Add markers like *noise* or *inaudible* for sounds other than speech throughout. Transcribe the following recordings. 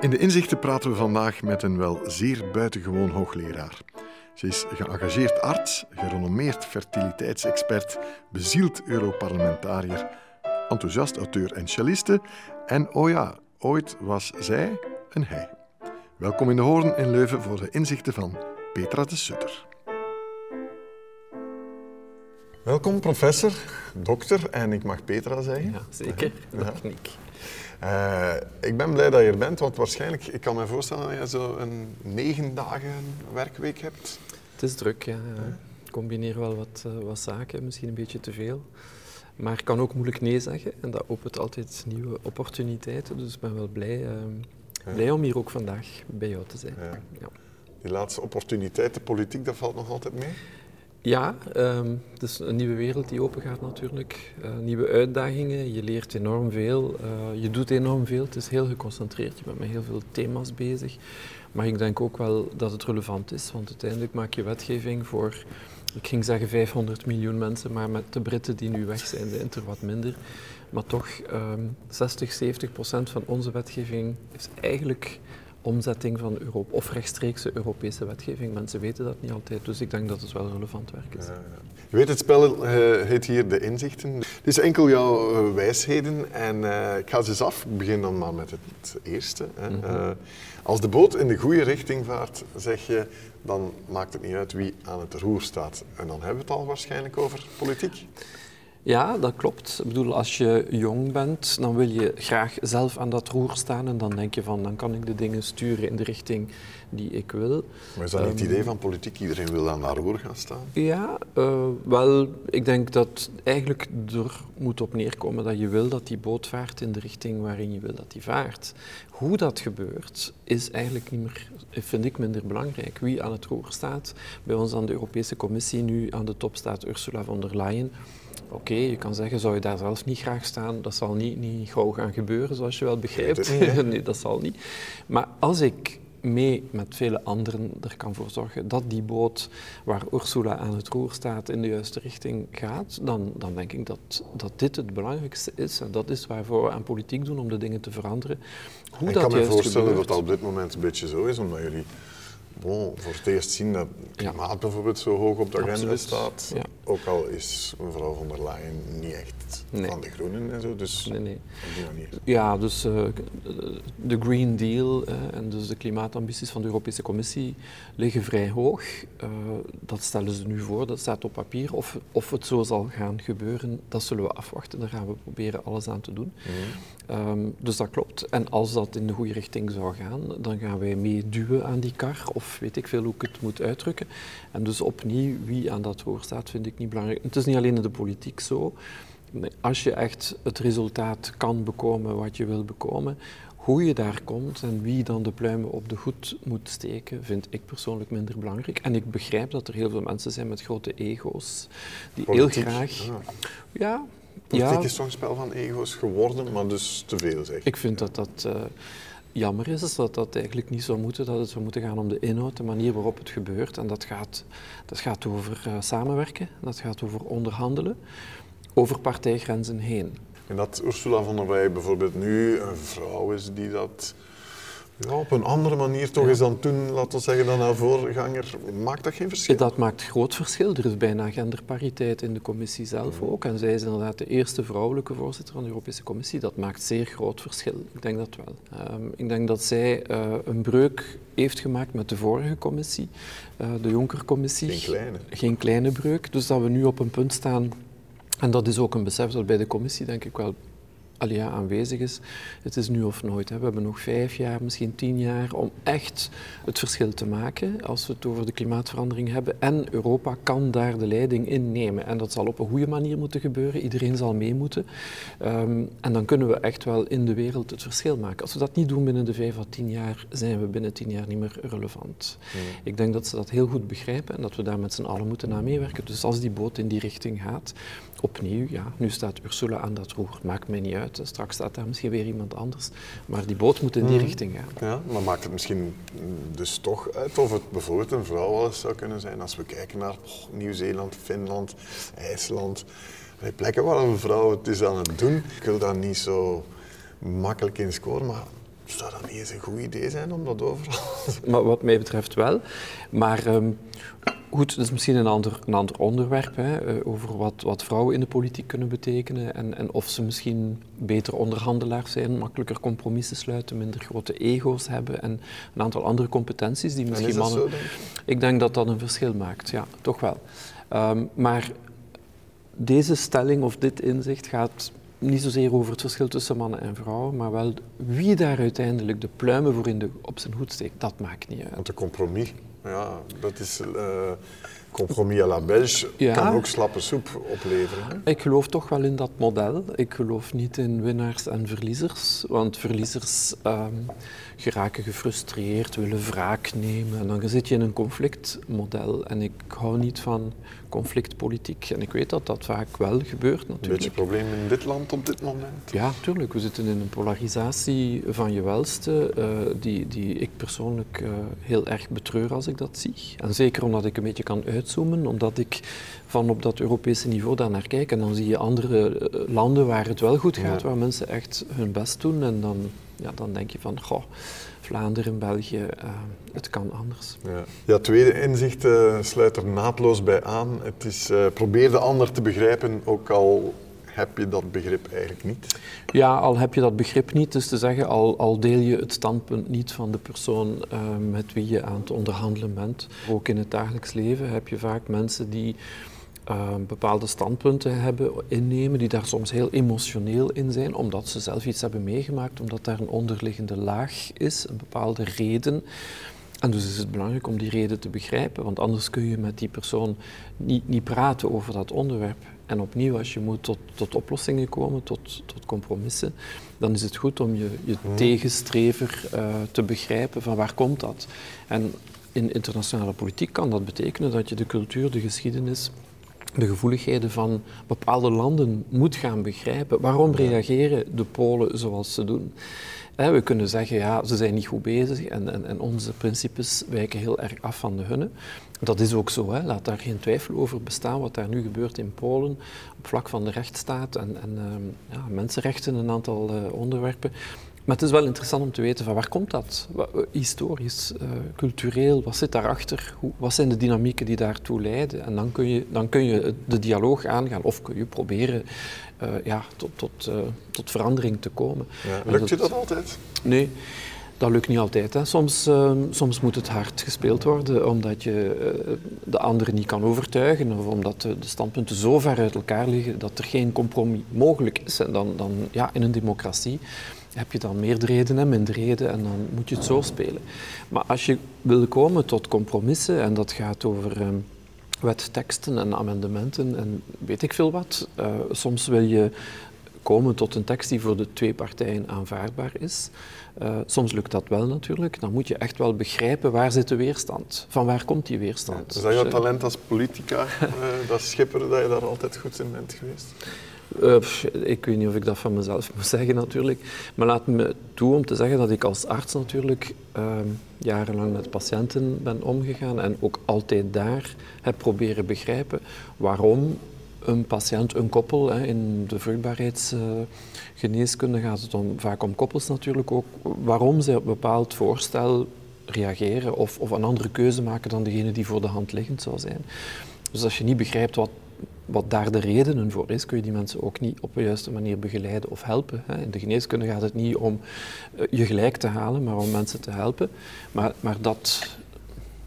In de inzichten praten we vandaag met een wel zeer buitengewoon hoogleraar. Ze is geëngageerd arts, gerenommeerd fertiliteitsexpert, bezield Europarlementariër, enthousiast auteur en celliste en, oh ja, ooit was zij een hij. Welkom in de Hoorn in Leuven voor de inzichten van Petra de Sutter. Welkom, professor, dokter en ik mag Petra zeggen. Ja, zeker. Ja. Uh, ik ben blij dat je er bent, want waarschijnlijk, ik kan me voorstellen dat je zo een negen dagen werkweek hebt. Het is druk, ja. Ik combineer wel wat, uh, wat zaken, misschien een beetje te veel. Maar ik kan ook moeilijk nee zeggen en dat opent altijd nieuwe opportuniteiten. Dus ik ben wel blij, uh, ja. blij om hier ook vandaag bij jou te zijn. Ja. Ja. Die laatste opportuniteit, de politiek, dat valt nog altijd mee? Ja, um, het is een nieuwe wereld die open gaat natuurlijk. Uh, nieuwe uitdagingen, je leert enorm veel, uh, je doet enorm veel. Het is heel geconcentreerd, je bent met heel veel thema's bezig. Maar ik denk ook wel dat het relevant is, want uiteindelijk maak je wetgeving voor, ik ging zeggen 500 miljoen mensen, maar met de Britten die nu weg zijn, zijn er wat minder. Maar toch, um, 60, 70 procent van onze wetgeving is eigenlijk omzetting van Europa, of rechtstreekse Europese wetgeving. Mensen weten dat niet altijd, dus ik denk dat het wel relevant werk is. Ja, ja. Je weet, het spel uh, heet hier De Inzichten. Het is enkel jouw uh, wijsheden en uh, ik ga ze eens af. Ik begin dan maar met het eerste. Hè. Mm -hmm. als de boot in de goede richting vaart, zeg je, dan maakt het niet uit wie aan het roer staat. En dan hebben we het al waarschijnlijk over politiek. Ja, dat klopt. Ik bedoel, als je jong bent, dan wil je graag zelf aan dat roer staan en dan denk je van, dan kan ik de dingen sturen in de richting die ik wil. Maar is dat niet het idee van politiek? Iedereen wil aan dat roer gaan staan? Ja, uh, wel, ik denk dat eigenlijk er moet op neerkomen dat je wil dat die boot vaart in de richting waarin je wil dat die vaart. Hoe dat gebeurt, is eigenlijk niet meer, vind ik, minder belangrijk. Wie aan het roer staat, bij ons aan de Europese Commissie, nu aan de top staat Ursula von der Leyen, Oké, okay, je kan zeggen, zou je daar zelf niet graag staan? Dat zal niet, niet gauw gaan gebeuren, zoals je wel begrijpt. Niet, *laughs* nee, dat zal niet. Maar als ik mee met vele anderen er kan voor zorgen dat die boot waar Ursula aan het roer staat in de juiste richting gaat, dan, dan denk ik dat, dat dit het belangrijkste is. En dat is waarvoor we aan politiek doen, om de dingen te veranderen. Hoe ik dat kan me voorstellen gebeurt. dat dat op dit moment een beetje zo is, omdat jullie bon, voor het eerst zien dat klimaat ja. bijvoorbeeld zo hoog op de agenda Absoluut. staat. Ja. Ook al is mevrouw von der Leyen niet echt nee. van de groenen en zo, dus nee, nee. op die manier. Ja, dus uh, de Green Deal uh, en dus de klimaatambities van de Europese Commissie liggen vrij hoog. Uh, dat stellen ze nu voor, dat staat op papier. Of, of het zo zal gaan gebeuren, dat zullen we afwachten. Daar gaan we proberen alles aan te doen. Mm. Um, dus dat klopt. En als dat in de goede richting zou gaan, dan gaan wij meeduwen aan die kar. Of weet ik veel hoe ik het moet uitdrukken. En dus opnieuw, wie aan dat roer staat, vind ik niet belangrijk. Het is niet alleen in de politiek zo. Als je echt het resultaat kan bekomen wat je wil bekomen, hoe je daar komt en wie dan de pluimen op de goed moet steken, vind ik persoonlijk minder belangrijk. En ik begrijp dat er heel veel mensen zijn met grote ego's, die Politiek, heel graag... Ja, ja Politiek ja. is zo'n spel van ego's geworden, maar dus te veel, zeg. Ik vind dat dat... Uh, jammer is, dat dat eigenlijk niet zou moeten. Dat het zou moeten gaan om de inhoud, de manier waarop het gebeurt. En dat gaat, dat gaat over uh, samenwerken, dat gaat over onderhandelen, over partijgrenzen heen. En dat Ursula von der Leyen bijvoorbeeld nu een vrouw is die dat ja, op een andere manier toch is dan toen, laten we zeggen, dan haar voorganger, maakt dat geen verschil? Dat maakt groot verschil. Er is bijna genderpariteit in de commissie zelf ook. En zij is inderdaad de eerste vrouwelijke voorzitter van de Europese Commissie. Dat maakt zeer groot verschil. Ik denk dat wel. Um, ik denk dat zij uh, een breuk heeft gemaakt met de vorige commissie, uh, de Jonker-commissie. Geen kleine. Geen kleine breuk. Dus dat we nu op een punt staan en dat is ook een besef dat bij de commissie, denk ik, wel Alia aanwezig is. Het is nu of nooit. Hè. We hebben nog vijf jaar, misschien tien jaar om echt het verschil te maken als we het over de klimaatverandering hebben. En Europa kan daar de leiding in nemen. En dat zal op een goede manier moeten gebeuren. Iedereen zal mee moeten. Um, en dan kunnen we echt wel in de wereld het verschil maken. Als we dat niet doen binnen de vijf à tien jaar, zijn we binnen tien jaar niet meer relevant. Hmm. Ik denk dat ze dat heel goed begrijpen en dat we daar met z'n allen moeten naar meewerken. Dus als die boot in die richting gaat, opnieuw, ja, nu staat Ursula aan dat roer. Maakt mij niet uit. Straks staat daar misschien weer iemand anders. Maar die boot moet in die mm. richting gaan. Ja, maar maakt het misschien dus toch uit of het bijvoorbeeld een vrouw wel eens zou kunnen zijn als we kijken naar oh, Nieuw-Zeeland, Finland, IJsland. Plekken waar een vrouw het is aan het doen. Ik wil daar niet zo makkelijk in scoren, maar Zou dat niet eens een goed idee zijn om dat overal... *laughs* Maar wat mij betreft wel. Maar um, goed, dat is misschien een ander, een ander onderwerp, hè, eh, over wat, wat vrouwen in de politiek kunnen betekenen en, en of ze misschien beter onderhandelaars zijn, makkelijker compromissen sluiten, minder grote ego's hebben en een aantal andere competenties die misschien mannen... Zo, denk ik denk dat dat een verschil maakt, ja, toch wel. Um, maar deze stelling of dit inzicht gaat niet zozeer over het verschil tussen mannen en vrouwen, maar wel wie daar uiteindelijk de pluimen voor in de, op zijn hoed steekt, dat maakt niet uit. Want een compromis, ja, dat is... Uh, compromis à la Belge kan ook slappe soep opleveren. Ik geloof toch wel in dat model. Ik geloof niet in winnaars en verliezers, want verliezers um, geraken gefrustreerd, willen wraak nemen en dan zit je in een conflictmodel. En ik hou niet van conflictpolitiek. En ik weet dat dat vaak wel gebeurt natuurlijk. Een beetje probleem in dit land op dit moment? Ja, tuurlijk. We zitten in een polarisatie van je welste, uh, die, die ik persoonlijk uh, heel erg betreur als ik dat zie. En zeker omdat ik een beetje kan uitzoomen, omdat ik van op dat Europese niveau daar naar kijk. En dan zie je andere eh, landen waar het wel goed gaat, ja. waar mensen echt hun best doen. En dan, ja, dan denk je van, goh, Vlaanderen, België, uh, het kan anders. Ja, ja tweede inzicht uh, sluit er naadloos bij aan. Het is uh, probeer de ander te begrijpen, ook al heb je dat begrip eigenlijk niet. Ja, al heb je dat begrip niet, dus te zeggen, al, al deel je het standpunt niet van de persoon met wie je aan het onderhandelen bent. Ook in het dagelijks leven heb je vaak mensen die uh, bepaalde standpunten hebben, innemen, die daar soms heel emotioneel in zijn, omdat ze zelf iets hebben meegemaakt, omdat daar een onderliggende laag is, een bepaalde reden. En dus is het belangrijk om die reden te begrijpen, want anders kun je met die persoon niet, niet praten over dat onderwerp. En opnieuw, als je moet tot, tot oplossingen komen, tot, tot compromissen, dan is het goed om je, je hmm. tegenstrever uh, te begrijpen van waar komt dat. En in internationale politiek kan dat betekenen dat je de cultuur, de geschiedenis, de gevoeligheden van bepaalde landen moet gaan begrijpen. Waarom reageren de Polen zoals ze doen? We kunnen zeggen, ja, ze zijn niet goed bezig en, en, en onze principes wijken heel erg af van de hunne. Dat is ook zo, hè. laat daar geen twijfel over bestaan wat daar nu gebeurt in Polen op vlak van de rechtsstaat en, en uh, ja, mensenrechten, een aantal uh, onderwerpen. Maar het is wel interessant om te weten van waar komt dat? Historisch, uh, cultureel, wat zit daarachter? Hoe, wat zijn de dynamieken die daartoe leiden? En dan kun je, dan kun je de dialoog aangaan of kun je proberen uh, ja, tot, tot, uh, tot verandering te komen. Ja, lukt je dat altijd? Nee. Dat lukt niet altijd. Hè. Soms, uh, soms moet het hard gespeeld worden omdat je uh, de anderen niet kan overtuigen of omdat de, de, standpunten zo ver uit elkaar liggen dat er geen compromis mogelijk is. En dan, dan ja, in een democratie heb je dan meerderheden en minderheden en dan moet je het zo spelen. Maar als je wil komen tot compromissen, en dat gaat over um, wetteksten en amendementen en weet ik veel wat, uh, soms wil je komen tot een tekst die voor de twee partijen aanvaardbaar is. Uh, soms lukt dat wel natuurlijk. Dan moet je echt wel begrijpen waar zit de weerstand. Van waar komt die weerstand? Ja, is dat jouw talent als politica, uh, dat schipper, dat je daar altijd goed in bent geweest? Uh, ik weet niet of ik dat van mezelf *laughs* moet zeggen natuurlijk. Maar laat me toe om te zeggen dat ik als arts natuurlijk uh, jarenlang met patiënten ben omgegaan en ook altijd daar heb proberen begrijpen waarom een patiënt, een koppel, hè, in de vruchtbaarheidsgeneeskunde gaat het om, vaak om koppels natuurlijk ook, waarom zij op een bepaald voorstel reageren of, of een andere keuze maken dan degene die voor de hand liggend zou zijn. Dus als je niet begrijpt wat wat daar de redenen voor is, kun je die mensen ook niet op de juiste manier begeleiden of helpen. In de geneeskunde gaat het niet om eh, je gelijk te halen, maar om mensen te helpen. Maar, maar dat,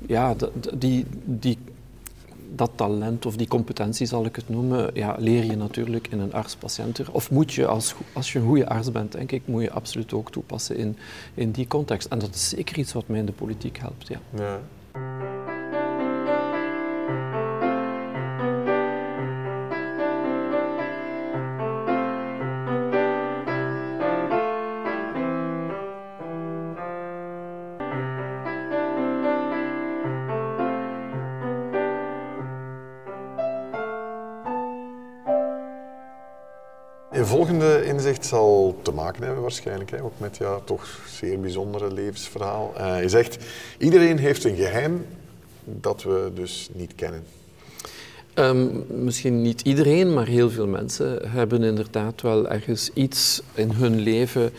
ja, die, die, dat talent of die competentie, zal ik het noemen, ja, leer je natuurlijk in een arts-patiënter. Of moet je, als, als je een goede arts bent, denk ik, moet je absoluut ook toepassen in, in die context. En dat is zeker iets wat mij in de politiek helpt. Ja. ja. Volgende inzicht zal te maken hebben waarschijnlijk, hè, ook met jouw toch zeer bijzondere levensverhaal. Uh, je zegt, iedereen heeft een geheim dat we dus niet kennen. Ehm, misschien niet iedereen, maar heel veel mensen hebben inderdaad wel ergens iets in hun leven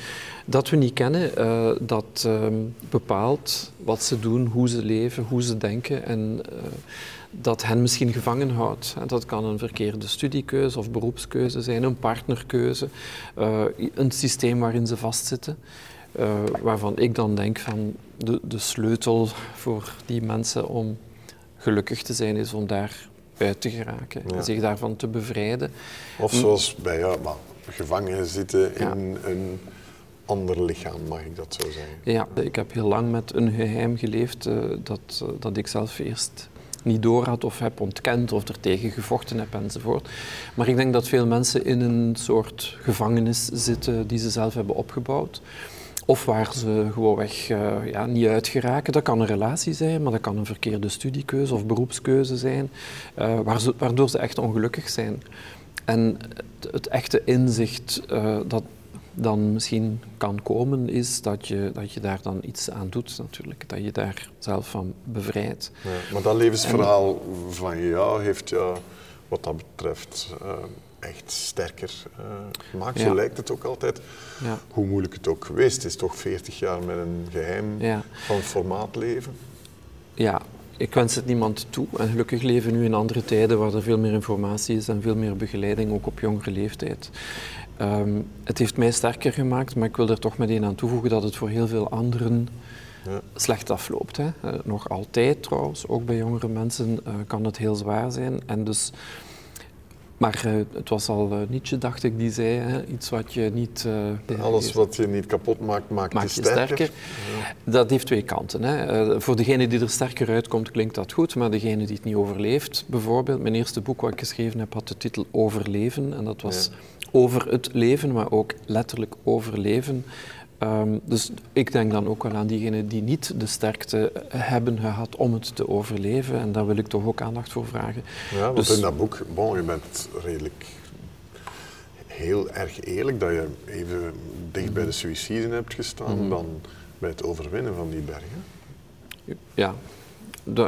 dat we niet kennen, uh, dat ehm, bepaalt wat ze doen, hoe ze leven, hoe ze denken en uh, dat hen misschien gevangen houdt. En dat kan een verkeerde studiekeuze of beroepskeuze zijn, een partnerkeuze, uh, een systeem waarin ze vastzitten. waarvan ik dan denk van de, de sleutel voor die mensen om gelukkig te zijn is om daar uit te geraken, ja. zich daarvan te bevrijden. Of zoals bij jou, maar gevangen zitten in een ander lichaam, mag ik dat zo zeggen? Ja, ik heb heel lang met een geheim geleefd uh, dat, uh, dat ik zelf eerst niet door had of heb ontkend of er tegen gevochten heb enzovoort. Maar ik denk dat veel mensen in een soort gevangenis zitten die ze zelf hebben opgebouwd. Of waar ze gewoonweg uh, ja, niet uit geraken. Dat kan een relatie zijn, maar dat kan een verkeerde studiekeuze of beroepskeuze zijn, ze, waardoor ze echt ongelukkig zijn. En het, het echte inzicht uh, dat dan misschien kan komen, is dat je, dat je daar dan iets aan doet natuurlijk. Dat je daar zelf van bevrijdt. Ja, maar dat levensverhaal en, van jou heeft jou wat dat betreft echt sterker uh, gemaakt. Zo ja. lijkt het ook altijd. Ja. Hoe moeilijk het ook geweest is. Toch 40 jaar met een geheim ja. van formaat leven. Ja, ik wens het niemand toe. En gelukkig leven we nu in andere tijden waar er veel meer informatie is en veel meer begeleiding, ook op jongere leeftijd. Um, het heeft mij sterker gemaakt, maar ik wil er toch meteen aan toevoegen dat het voor heel veel anderen ja. slecht afloopt. Hè. Uh, nog altijd trouwens, ook bij jongere mensen uh, kan het heel zwaar zijn. En dus maar uh, het was al uh, Nietzsche, dacht ik, die zei, hè, iets wat je niet... Uh, Alles wat je niet kapot maakt, maakt, maakt je sterker. sterker. Ja. Dat heeft twee kanten. Hè. voor degene die er sterker uitkomt, klinkt dat goed, maar degene die het niet overleeft, bijvoorbeeld... Mijn eerste boek wat ik geschreven heb, had de titel Overleven. En dat was ja. over het leven, maar ook letterlijk overleven. Um, dus ik denk dan ook wel aan diegenen die niet de sterkte hebben gehad om het te overleven. En daar wil ik toch ook aandacht voor vragen. Ja, want dus, in dat boek, bon, je bent redelijk heel erg eerlijk dat je even dicht bij de suïcide hebt gestaan mm. dan bij het overwinnen van die bergen. Ja,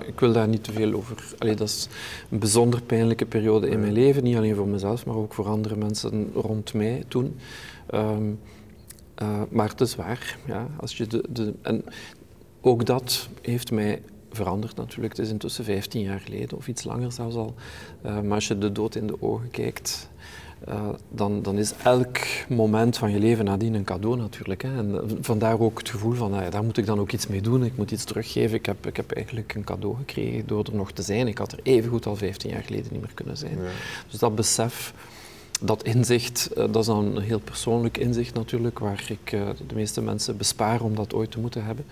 ik wil daar niet te veel over. Allee, dat is een bijzonder pijnlijke periode in mijn leven, niet alleen voor mezelf, maar ook voor andere mensen rond mij toen. Um, uh, maar het is waar. Ja, als je de, de, en ook dat heeft mij veranderd natuurlijk. Het is intussen 15 jaar geleden of iets langer zelfs al. Uh, maar als je de dood in de ogen kijkt, uh, dan, dan, is elk moment van je leven nadien een cadeau natuurlijk. Hè. En vandaar ook het gevoel van, nou daar moet ik dan ook iets mee doen, ik moet iets teruggeven. Ik heb, ik heb eigenlijk een cadeau gekregen door er nog te zijn. Ik had er even goed al 15 jaar geleden niet meer kunnen zijn. Ja. Dus dat besef dat inzicht, uh, dat is dan een heel persoonlijk inzicht natuurlijk, waar ik uh, de meeste mensen bespaar om dat ooit te moeten hebben.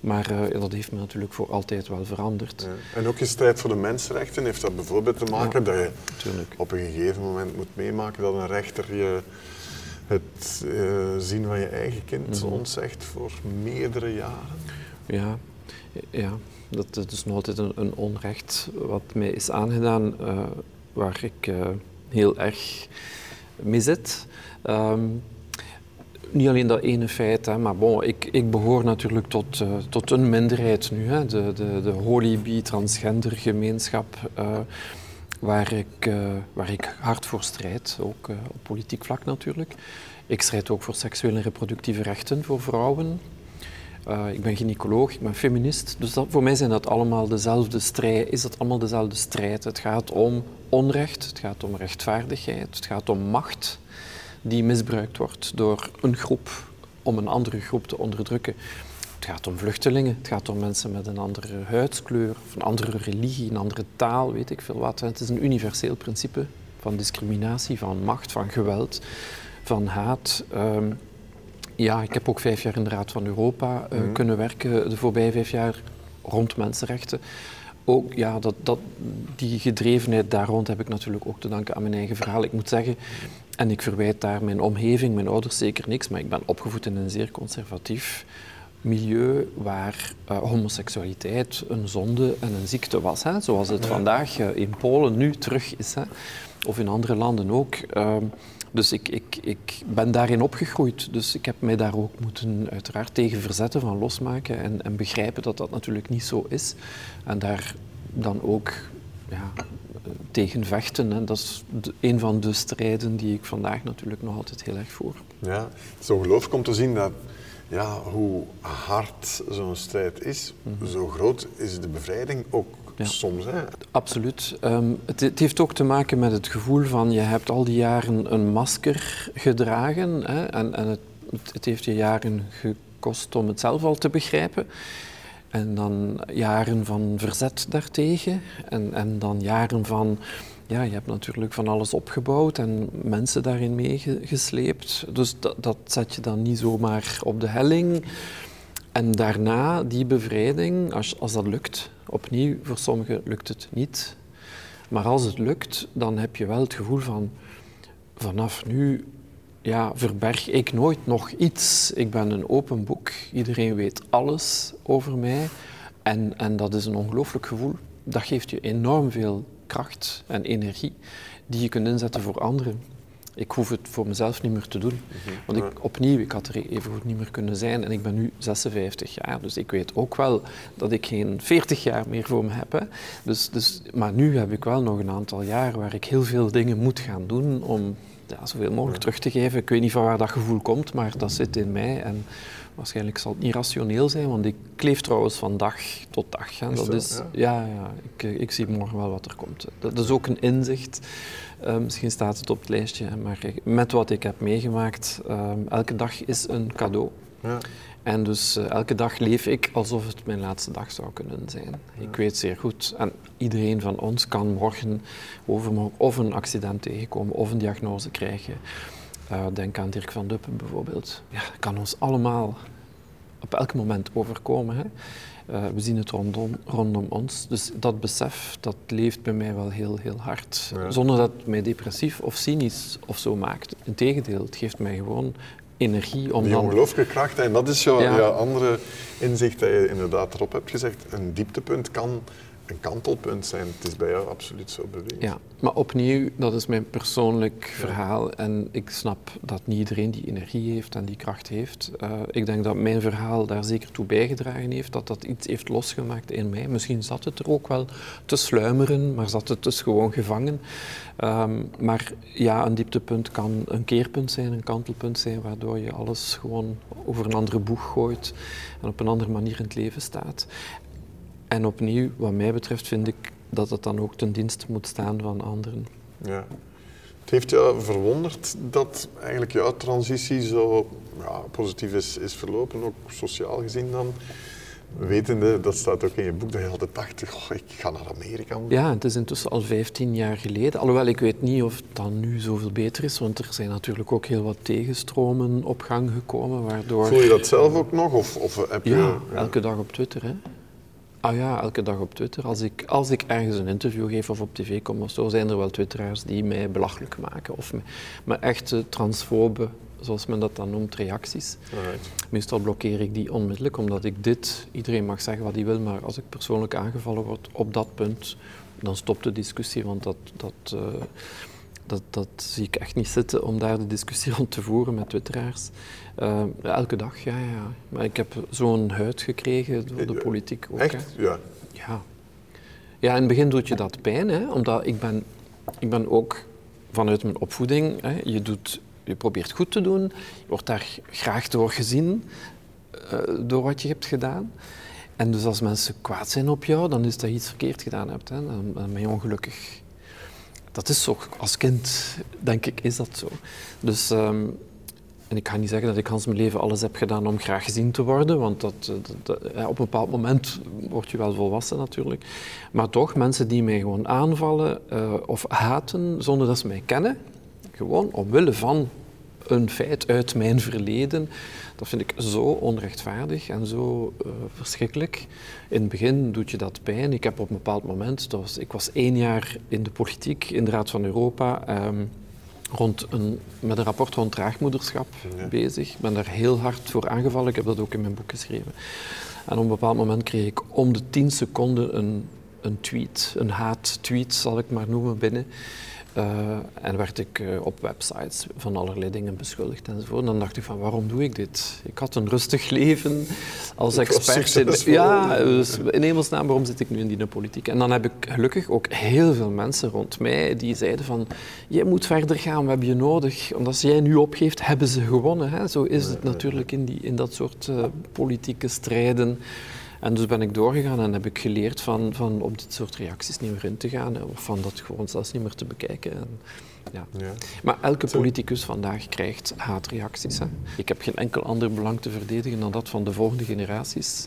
Maar uh, dat heeft me natuurlijk voor altijd wel veranderd. Ja. En ook je strijd voor de mensenrechten heeft dat bijvoorbeeld te maken ja, dat je tuurlijk. op een gegeven moment moet meemaken dat een rechter je het zien van je eigen kind mm ontzegt voor meerdere jaren. Ja, ja. dat, dat is nog altijd een, een onrecht wat mij is aangedaan, waar ik heel erg mee zit. Um, niet alleen dat ene feit, maar ik, ik behoor natuurlijk tot, uh, tot een minderheid nu, hè, de, de, de holy transgender gemeenschap, uh, waar, ik, uh, waar ik hard voor strijd, ook op politiek vlak natuurlijk. Ik strijd ook voor seksuele en reproductieve rechten voor vrouwen. Ik ben gynaecoloog, ik ben feminist, dus voor mij zijn dat allemaal dezelfde strijd, is dat allemaal dezelfde strijd. Het gaat om onrecht, het gaat om rechtvaardigheid, het gaat om macht die misbruikt wordt door een groep om een andere groep te onderdrukken. Het gaat om vluchtelingen, het gaat om mensen met een andere huidskleur, een andere religie, een andere taal, weet ik veel wat. Het is een universeel principe van discriminatie, van macht, van geweld, van haat. Um, ja, ik heb ook vijf jaar in de Raad van Europa uh, mm. kunnen werken de voorbije vijf jaar rond mensenrechten ook, ja, dat, dat, die gedrevenheid daar rond heb ik natuurlijk ook te danken aan mijn eigen verhaal. Ik moet zeggen, en ik verwijt daar mijn omgeving, mijn ouders zeker niks, maar ik ben opgevoed in een zeer conservatief milieu waar uh, homoseksualiteit een zonde en een ziekte was. Hè? Zoals het vandaag uh, in Polen nu terug is, hè? of in andere landen ook. Dus ik, ik, ik ben daarin opgegroeid. Dus ik heb mij daar ook moeten uiteraard tegen verzetten van losmaken en, en begrijpen dat dat natuurlijk niet zo is. En daar dan ook ja, tegen vechten. En dat is een van de strijden die ik vandaag natuurlijk nog altijd heel erg voer. Ja, het is ongelooflijk om te zien dat ja, hoe hard zo'n strijd is, mhm. zo groot is de bevrijding ook soms. Hè? Absoluut. Um, het, het, heeft ook te maken met het gevoel van je hebt al die jaren een masker gedragen hè, en, en het, het, heeft je jaren gekost om het zelf al te begrijpen. En dan jaren van verzet daartegen en, en dan jaren van ja, je hebt natuurlijk van alles opgebouwd en mensen daarin meegesleept. Dus dat, dat zet je dan niet zomaar op de helling. En daarna, die bevrijding, als, als dat lukt, opnieuw, voor sommigen lukt het niet. Maar als het lukt, dan heb je wel het gevoel van, vanaf nu ja, verberg ik nooit nog iets. Ik ben een open boek, iedereen weet alles over mij. En, en dat is een ongelooflijk gevoel. Dat geeft je enorm veel kracht en energie die je kunt inzetten voor anderen. Ik hoef het voor mezelf niet meer te doen. Mhm. Want ik, opnieuw, ik had er even goed niet meer kunnen zijn en ik ben nu 56 jaar. Dus ik weet ook wel dat ik geen 40 jaar meer voor me heb. Hè. Dus, dus, maar nu heb ik wel nog een aantal jaar waar ik heel veel dingen moet gaan doen om ja, zoveel mogelijk terug te geven. Ik weet niet van waar dat gevoel komt, maar dat zit in mij. En Waarschijnlijk zal het niet rationeel zijn, want ik kleef trouwens van dag tot dag. Hè. Dat is, ja, ja ik, eh, ik, zie morgen wel wat er komt. Dat is ook een inzicht. Uh, misschien staat het op het lijstje, maar met wat ik heb meegemaakt, uh, elke dag is een cadeau. Ja. En dus uh, elke dag leef ik alsof het mijn laatste dag zou kunnen zijn. Ik weet zeer goed, en iedereen van ons kan morgen, overmorgen, of een accident tegenkomen, of een diagnose krijgen. Uh, denk aan Dirk van Duppen bijvoorbeeld. Ja, dat kan ons allemaal op elk moment overkomen. Hè. Uh, we zien het rondom, rondom, ons. Dus dat besef, dat leeft bij mij wel heel, heel hard. Zonder dat het mij depressief of cynisch of zo maakt. Integendeel, het geeft mij gewoon energie om Die dan... ongelooflijke kracht. En dat is jouw ja. andere inzicht dat je inderdaad erop hebt gezegd. Een dieptepunt kan een kantelpunt zijn. Het is bij jou absoluut zo bewezen. Ja, maar opnieuw, dat is mijn persoonlijk verhaal. En ik snap dat niet iedereen die energie heeft en die kracht heeft. Uh, ik denk dat mijn verhaal daar zeker toe bijgedragen heeft, dat dat iets heeft losgemaakt in mij. Misschien zat het er ook wel te sluimeren, maar zat het dus gewoon gevangen. Um, maar ja, een dieptepunt kan een keerpunt zijn, een kantelpunt zijn, waardoor je alles gewoon over een andere boeg gooit en op een andere manier in het leven staat. En opnieuw, wat mij betreft, vind ik dat het dan ook ten dienste moet staan van anderen. Ja. Het heeft jou verwonderd dat eigenlijk jouw transitie zo ja, positief is, is verlopen, ook sociaal gezien dan? Wetende, dat staat ook in je boek, dat je altijd dacht, oh, ik ga naar Amerika. Ja, het is intussen al 15 jaar geleden. Alhoewel, ik weet niet of het dan nu zoveel beter is, want er zijn natuurlijk ook heel wat tegenstromen op gang gekomen, waardoor... Voel je dat zelf ook nog? Of, of heb je... Ja, elke dag op Twitter, hè. Ah ja, elke dag op Twitter. Als ik, als ik ergens een interview geef of op tv kom of zo, zijn er wel twitteraars die mij belachelijk maken. Of me, maar echte transfobe, zoals men dat dan noemt, reacties. Meestal blokkeer ik die onmiddellijk, omdat ik dit, iedereen mag zeggen wat hij wil, maar als ik persoonlijk aangevallen word op dat punt, dan stopt de discussie, want dat, dat, uh, dat, dat zie ik echt niet zitten om daar de discussie *laughs* rond te voeren met twitteraars. Uh, elke dag, ja, ja. Maar ik heb zo'n huid gekregen door de politiek ook. Echt? Ja. ja. Ja, in het begin doet je dat pijn, hè, omdat ik ben, ik ben ook vanuit mijn opvoeding, hè, je, doet, je probeert goed te doen, je wordt daar graag door gezien, uh, door wat je hebt gedaan. En dus als mensen kwaad zijn op jou, dan is dat iets verkeerd gedaan hebt. Hè. Dan, dan ben je ongelukkig. Dat is zo, als kind, denk ik, is dat zo. Dus um, en ik ga niet zeggen dat ik Hans mijn leven alles heb gedaan om graag gezien te worden, want dat, dat, op een bepaald moment word je wel volwassen natuurlijk. Maar toch, mensen die mij gewoon aanvallen uh, of haten zonder dat ze mij kennen, gewoon omwille van een feit uit mijn verleden, dat vind ik zo onrechtvaardig en zo uh, verschrikkelijk. In het begin doet je dat pijn. Ik heb op een bepaald moment, dat was, ik was één jaar in de politiek, in de Raad van Europa. Um, rond een, met een rapport rond draagmoederschap bezig. Ik ben daar heel hard voor aangevallen. Ik heb dat ook in mijn boek geschreven. En op een bepaald moment kreeg ik om de tien seconden een, een tweet, een haat-tweet zal ik maar noemen, binnen. Uh, en werd ik uh, op websites van allerlei dingen beschuldigd enzovoort. En dan dacht ik van, waarom doe ik dit? Ik had een rustig leven als expert. In, ja, dus in hemelsnaam, waarom zit ik nu in die politiek? En dan heb ik gelukkig ook heel veel mensen rond mij die zeiden van, jij moet verder gaan, we hebben je nodig. Omdat als jij nu opgeeft, hebben ze gewonnen. Hè? Zo is het natuurlijk in, die, in dat soort uh, politieke strijden. En dus ben ik doorgegaan en heb ik geleerd van, van op dit soort reacties niet meer in te gaan. Of van dat gewoon zelfs niet meer te bekijken. En, ja. ja. Maar elke politicus vandaag krijgt haatreacties. Hè. Ik heb geen enkel ander belang te verdedigen dan dat van de volgende generaties.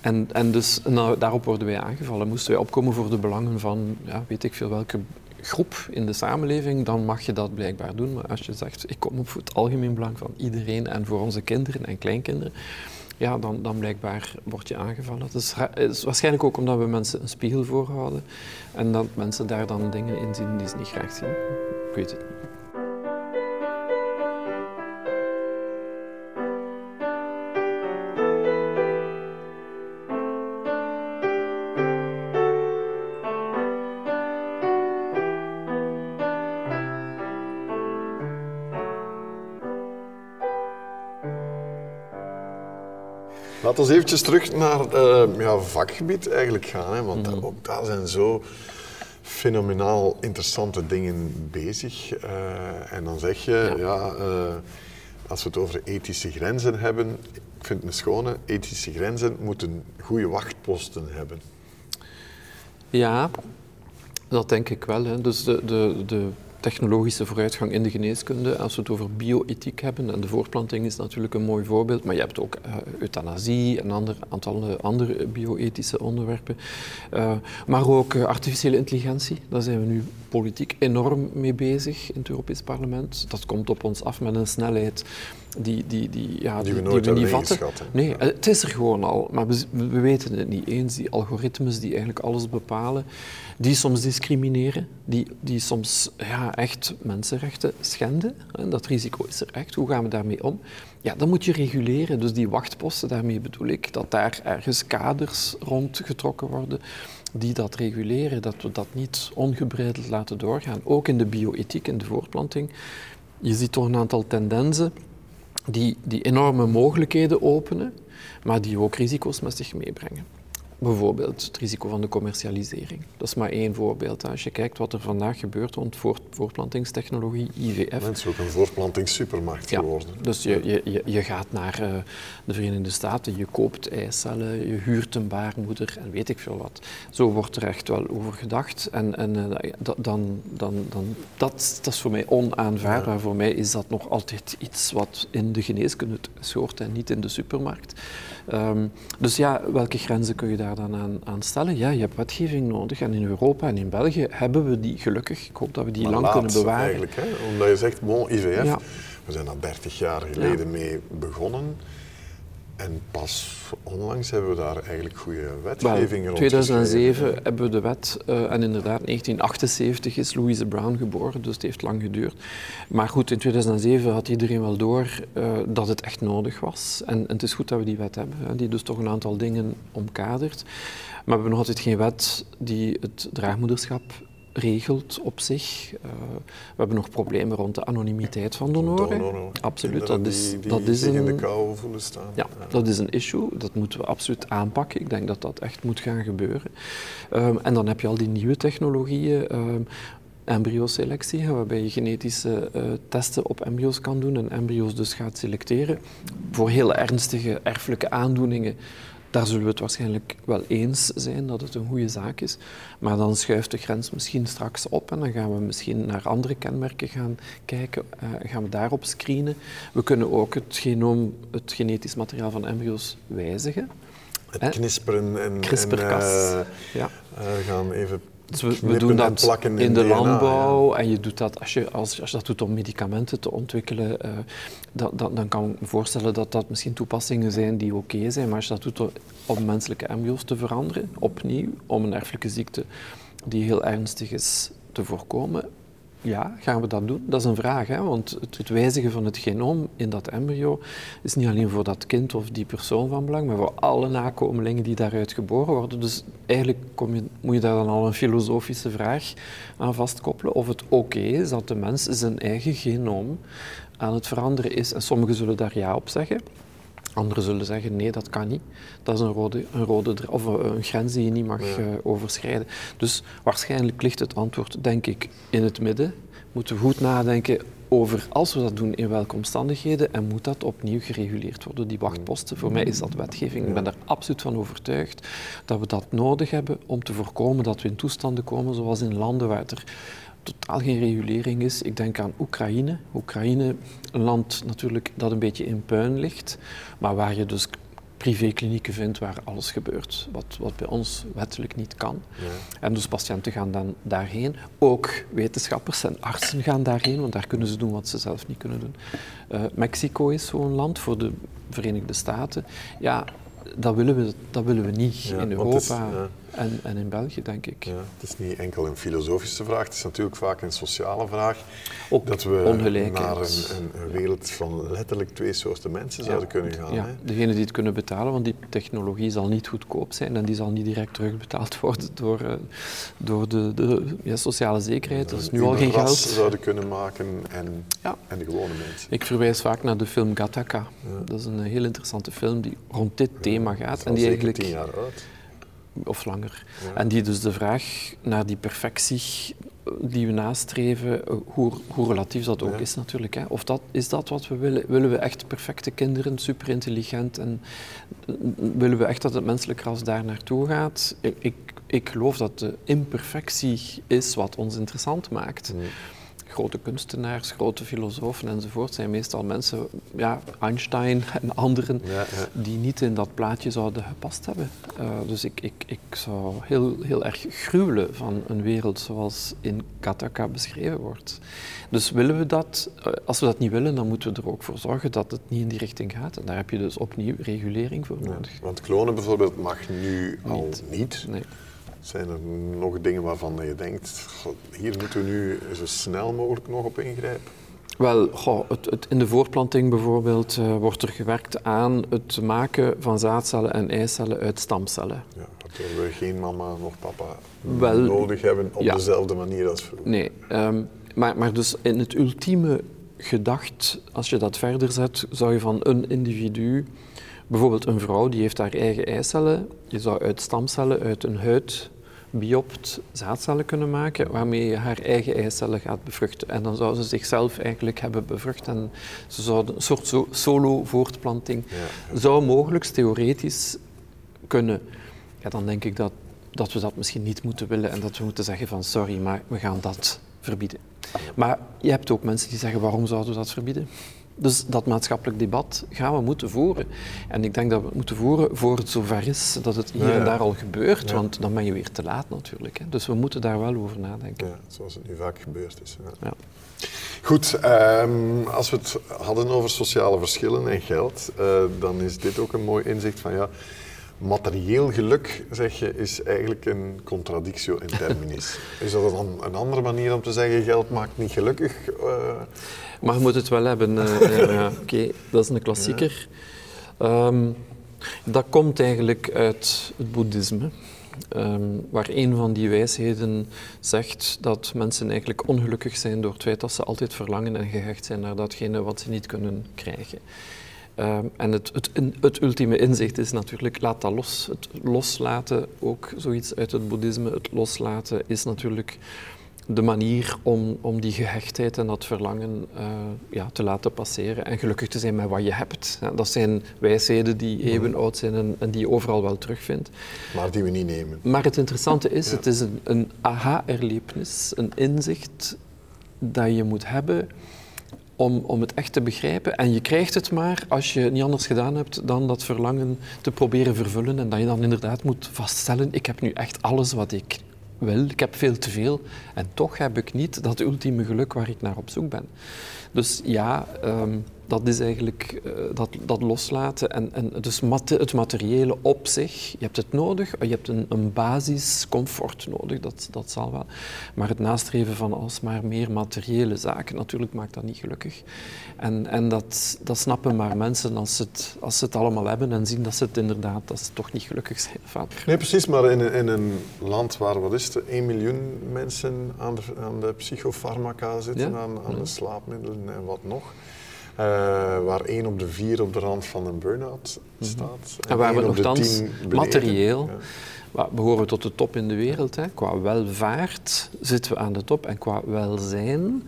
En, en dus nou, daarop worden wij aangevallen. Moesten wij opkomen voor de belangen van, ja, weet ik veel welke groep in de samenleving, dan mag je dat blijkbaar doen. Maar als je zegt, ik kom op voor het algemeen belang van iedereen en voor onze kinderen en kleinkinderen, ja, dan, dan blijkbaar word je aangevallen. Het is, waarschijnlijk ook omdat we mensen een spiegel voorhouden en dat mensen daar dan dingen in zien die ze niet graag zien. Ik weet het. Laten we eventjes terug naar uh, ja, vakgebied eigenlijk gaan. Hè, want mm ook daar zijn zo fenomenaal interessante dingen bezig. Uh, en dan zeg je, ja, uh, als we het over ethische grenzen hebben, ik vind het een schone, ethische grenzen moeten goede wachtposten hebben. Ja, dat denk ik wel. Hè. Dus de, de, de technologische vooruitgang in de geneeskunde. Als we het over bioethiek hebben, en de voorplanting is natuurlijk een mooi voorbeeld, maar je hebt ook uh, euthanasie en een aantal andere bioethische onderwerpen. Uh, maar ook artificiële intelligentie, daar zijn we nu politiek enorm mee bezig in het Europees Parlement. Dat komt op ons af met een snelheid die, die, die, ja, die, we, nooit die we niet vatten. Nee, het is er gewoon al, maar we, we, weten het niet eens. Die algoritmes die eigenlijk alles bepalen, die soms discrimineren, die, die soms ja, echt mensenrechten schenden. En dat risico is er echt. Hoe gaan we daarmee om? Ja, dan moet je reguleren. Dus die wachtposten, daarmee bedoel ik dat daar ergens kaders rondgetrokken worden die dat reguleren, dat we dat niet ongebreideld laten doorgaan. Ook in de bioethiek, in de voortplanting. Je ziet toch een aantal tendensen die, die enorme mogelijkheden openen, maar die ook risico's met zich meebrengen. Bijvoorbeeld het risico van de commercialisering. Dat is maar één voorbeeld. Als je kijkt wat er vandaag gebeurt rond voortplantingstechnologie, IVF. Het is ook een voortplantingssupermarkt ja, geworden. Dus je, je, je gaat naar uh, de Verenigde Staten, je koopt eicellen, je huurt een baarmoeder en weet ik veel wat. Zo wordt er echt wel over gedacht. En, en uh, dan, dan, dan, dat, dat is voor mij onaanvaardbaar. Ja. Voor mij is dat nog altijd iets wat in de geneeskunde hoort en niet in de supermarkt. Um, dus ja, welke grenzen kun je daar dan aan, aan, stellen? Ja, je hebt wetgeving nodig en in Europa en in België hebben we die gelukkig. Ik hoop dat we die lang kunnen bewaren. eigenlijk, hè? omdat je zegt, bon, IVF, we zijn daar 30 jaar geleden mee begonnen. En pas onlangs hebben we daar eigenlijk goede wetgeving rond. In 2007 hebben we de wet, uh, en inderdaad 1978 is Louise Brown geboren, dus het heeft lang geduurd. Maar goed, in 2007 had iedereen wel door uh, dat het echt nodig was. En, en, het is goed dat we die wet hebben, hè, die dus toch een aantal dingen omkadert. Maar we hebben nog altijd geen wet die het draagmoederschap regelt op zich. Uh, we hebben nog problemen rond de anonimiteit van donoren. Donor, absoluut, dat is, die, die dat is een, de kou voelen staan. Ja, ja, dat is een issue. Dat moeten we absoluut aanpakken. Ik denk dat dat echt moet gaan gebeuren. Um, en dan heb je al die nieuwe technologieën. Um, embryoselectie, waarbij je genetische uh, testen op embryo's kan doen en embryo's dus gaat selecteren voor heel ernstige erfelijke aandoeningen daar zullen we het waarschijnlijk wel eens zijn dat het een goede zaak is. Maar dan schuift de grens misschien straks op en dan gaan we misschien naar andere kenmerken gaan kijken. Uh, gaan we daarop screenen. We kunnen ook het genoom, het genetisch materiaal van embryo's wijzigen. Het knisperen en, CRISPR-Cas. Uh, ja. uh, gaan even dus we, doen dat in, de landbouw en je doet dat als je, als, als je dat doet om medicamenten te ontwikkelen, uh, dan, dan, dan, kan ik me voorstellen dat dat misschien toepassingen zijn die oké zijn, maar als je dat doet om menselijke embryo's te veranderen, opnieuw, om een erfelijke ziekte die heel ernstig is te voorkomen, ja, gaan we dat doen? Dat is een vraag, hè? want het, wijzigen van het genoom in dat embryo is niet alleen voor dat kind of die persoon van belang, maar voor alle nakomelingen die daaruit geboren worden. Dus eigenlijk kom je, moet je daar dan al een filosofische vraag aan vastkoppelen of het oké is dat de mens zijn eigen genoom aan het veranderen is. En sommigen zullen daar ja op zeggen. Anderen zullen zeggen, nee, dat kan niet. Dat is een, rode, een, rode, of een grens die je niet mag uh, overschrijden. Dus waarschijnlijk ligt het antwoord, denk ik, in het midden. Moeten we goed nadenken over, als we dat doen, in welke omstandigheden en moet dat opnieuw gereguleerd worden, die wachtposten. Voor mij is dat wetgeving. Ik ben er absoluut van overtuigd dat we dat nodig hebben om te voorkomen dat we in toestanden komen zoals in landen waar er totaal geen regulering is. Ik denk aan Oekraïne. Oekraïne, een land natuurlijk dat een beetje in puin ligt, maar waar je dus privéklinieken vindt waar alles gebeurt, wat, wat bij ons wettelijk niet kan. Ja. En dus patiënten gaan dan daarheen. Ook wetenschappers en artsen gaan daarheen, want daar kunnen ze doen wat ze zelf niet kunnen doen. Uh, Mexico is zo'n land voor de Verenigde Staten. Ja, dat willen we, dat willen we niet in Europa en, en, in België, denk ik. Ja, het is niet enkel een filosofische vraag, het is natuurlijk vaak een sociale vraag. Ook dat we naar een, een, wereld van letterlijk twee soorten mensen zouden kunnen gaan. Ja, degene die het kunnen betalen, want die technologie zal niet goedkoop zijn en die zal niet direct terugbetaald worden door, uh, door de, de ja, sociale zekerheid. Dat is nu al geen geld. zouden kunnen maken en, en de gewone mensen. Ik verwijs vaak naar de film Gattaca. Dat is een heel interessante film die rond dit thema gaat. en die eigenlijk tien jaar oud of langer. En die dus de vraag naar die perfectie die we nastreven, eh, hoe, hoe relatief dat ook is natuurlijk. Hè. Of dat, is dat wat we willen? Willen we echt perfecte kinderen, superintelligent en eh, willen we echt dat het menselijk ras daar naartoe gaat? Ik, ik, geloof dat de imperfectie is wat ons interessant maakt grote kunstenaars, grote filosofen enzovoort zijn meestal mensen, ja, Einstein en anderen, die niet in dat plaatje zouden gepast hebben. Uh, dus ik, ik, ik zou heel, heel erg gruwelen van een wereld zoals in Kataka beschreven wordt. Dus willen we dat, uh, als we dat niet willen, dan moeten we er ook voor zorgen dat het niet in die richting gaat. En daar heb je dus opnieuw regulering voor nodig. want klonen bijvoorbeeld mag nu al niet. Nee. Zijn er nog dingen waarvan je denkt, hier moeten we nu zo snel mogelijk nog op ingrijpen? Wel, goh, het, het, in de voorplanting bijvoorbeeld uh, wordt er gewerkt aan het maken van zaadcellen en eicellen uit stamcellen. Ja, waardoor we geen mama nog papa Wel, nodig hebben op dezelfde manier als vroeger. Nee, um, maar, maar dus in het ultieme gedacht, als je dat verder zet, zou je van een individu Bijvoorbeeld een vrouw die heeft haar eigen eicellen. Je zou uit stamcellen, uit een huid biopt zaadcellen kunnen maken waarmee je haar eigen eicellen gaat bevruchten. En dan zou ze zichzelf eigenlijk hebben bevrucht en ze zouden een soort solo-voortplanting zou mogelijk theoretisch kunnen. Ja, dan denk ik dat, dat we dat misschien niet moeten willen en dat we moeten zeggen van sorry, maar we gaan dat verbieden. Maar je hebt ook mensen die zeggen waarom zouden we dat verbieden? Dus dat maatschappelijk debat gaan we moeten voeren. En ik denk dat we het moeten voeren voor het zover is dat het hier en daar al gebeurt, want dan ben je weer te laat natuurlijk. Hè. Dus we moeten daar wel over nadenken. Zoals het nu vaak gebeurd is. Ja. Goed, um, als we het hadden over sociale verschillen en geld, uh, dan is dit ook een mooi inzicht van ja, materieel geluk, zeg je, is eigenlijk een contradictio in terminis. *laughs* is dat dan een andere manier om te zeggen, geld maakt niet gelukkig? Uh, maar je moet het wel hebben. *laughs* Uh, ja, Oké, dat is een klassieker. Ehm, dat komt eigenlijk uit het boeddhisme. Um, waar een van die wijsheden zegt dat mensen eigenlijk ongelukkig zijn door het feit dat ze altijd verlangen en gehecht zijn naar datgene wat ze niet kunnen krijgen. Um, en het, het, het, ultieme inzicht is natuurlijk, laat dat los. Het loslaten, ook zoiets uit het boeddhisme, het loslaten is natuurlijk de manier om, om die gehechtheid en dat verlangen uh, ja, te laten passeren en gelukkig te zijn met wat je hebt. Ja, dat zijn wijsheden die mhm. eeuwen oud zijn en, en, die je overal wel terugvindt. Maar die we niet nemen. Maar het interessante is, het is een, een aha-erlevenis, een inzicht dat je moet hebben om, om het echt te begrijpen. En je krijgt het maar als je niet anders gedaan hebt dan dat verlangen te proberen vervullen en dat je dan inderdaad moet vaststellen, ik heb nu echt alles wat ik wel, ik heb veel te veel en toch heb ik niet dat ultieme geluk waar ik naar op zoek ben. Dus ja, um, dat is eigenlijk uh, dat, dat loslaten. En, en dus het materiële op zich, je hebt het nodig, je hebt een, een basiscomfort nodig, dat, dat zal wel. Maar het nastreven van alsmaar meer materiële zaken, natuurlijk maakt dat niet gelukkig. En, en dat, dat snappen maar mensen als ze, het, als ze het allemaal hebben en zien dat ze het inderdaad, dat ze toch niet gelukkig zijn. Nee, precies, maar in, in een land waar, wat is het, 1 miljoen mensen aan de, aan de psychofarmaca zitten, aan, aan de slaapmiddelen en wat nog. Uh, waar één op de vier op de rand van een burn-out mhm. staat. En, en waar we nogthans materieel, ja. we behoren tot de top in de wereld. Hè. Qua welvaart zitten we aan de top en qua welzijn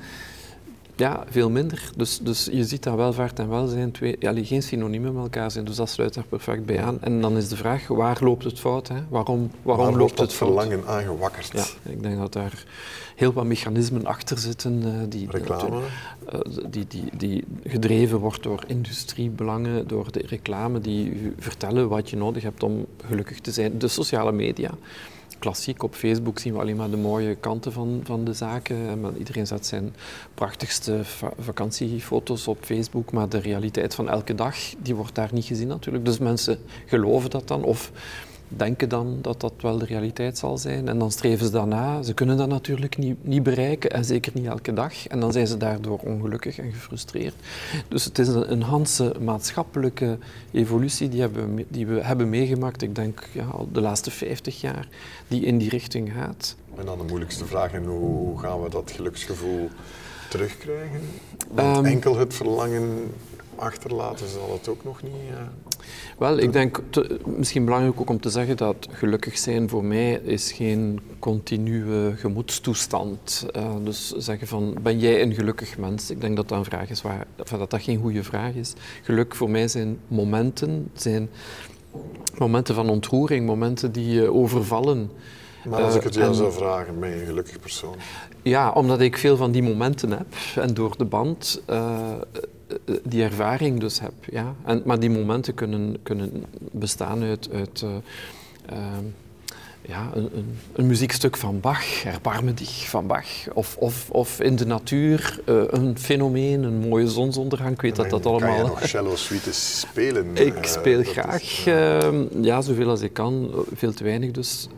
ja, veel minder. Dus, dus je ziet dat welvaart en welzijn twee, ja, geen synoniemen met elkaar zijn. Dus dat sluit daar perfect bij aan. En dan is de vraag, waar loopt het fout? Hè? Waarom, waarom waar loopt het fout? verlangen aangewakkerd? Ja, ik denk dat daar heel wat mechanismen achter zitten. Uh, die, reclame? Uh, die, die, die gedreven wordt door industriebelangen, door de reclame die vertellen wat je nodig hebt om gelukkig te zijn. De sociale media klassiek. Op Facebook zien we alleen maar de mooie kanten van, van de zaken. Iedereen zet zijn prachtigste vakantiefoto's op Facebook, maar de realiteit van elke dag die wordt daar niet gezien natuurlijk. Dus mensen geloven dat dan of denken dan dat dat wel de realiteit zal zijn. En dan streven ze daarna. Ze kunnen dat natuurlijk niet, niet bereiken en zeker niet elke dag. En dan zijn ze daardoor ongelukkig en gefrustreerd. Dus het is een, een Hanse maatschappelijke evolutie die, hebben, die we hebben meegemaakt, ik denk ja, al de laatste 50 jaar, die in die richting gaat. En dan de moeilijkste vraag, en hoe gaan we dat geluksgevoel terugkrijgen? Want um, enkel het verlangen achterlaten zal het ook nog niet. Uh... Wel, ik denk te, misschien belangrijk ook om te zeggen dat gelukkig zijn voor mij is geen continue gemoedstoestand. Uh, dus zeggen van ben jij een gelukkig mens? Ik denk dat dat een vraag is waar dat dat geen goede vraag is. Geluk voor mij zijn momenten, zijn momenten van ontroering, momenten die je overvallen. Maar als ik het jou uh, zou vragen, ben je een gelukkig persoon? Ja, omdat ik veel van die momenten heb en door de band uh, eh, die ervaring dus heb. Ja. En, maar die momenten kunnen, kunnen bestaan uit, uit uh, uh, ja, een, een, een, muziekstuk van Bach, Erbarme dich van Bach. Of, of, of in de natuur uh, een fenomeen, een mooie zonsondergang. Ik weet dat dat allemaal... Kan je nog cello suites spelen? *laughs* ik speel graag, is, ehm, ja, zoveel als ik kan. Veel te weinig dus,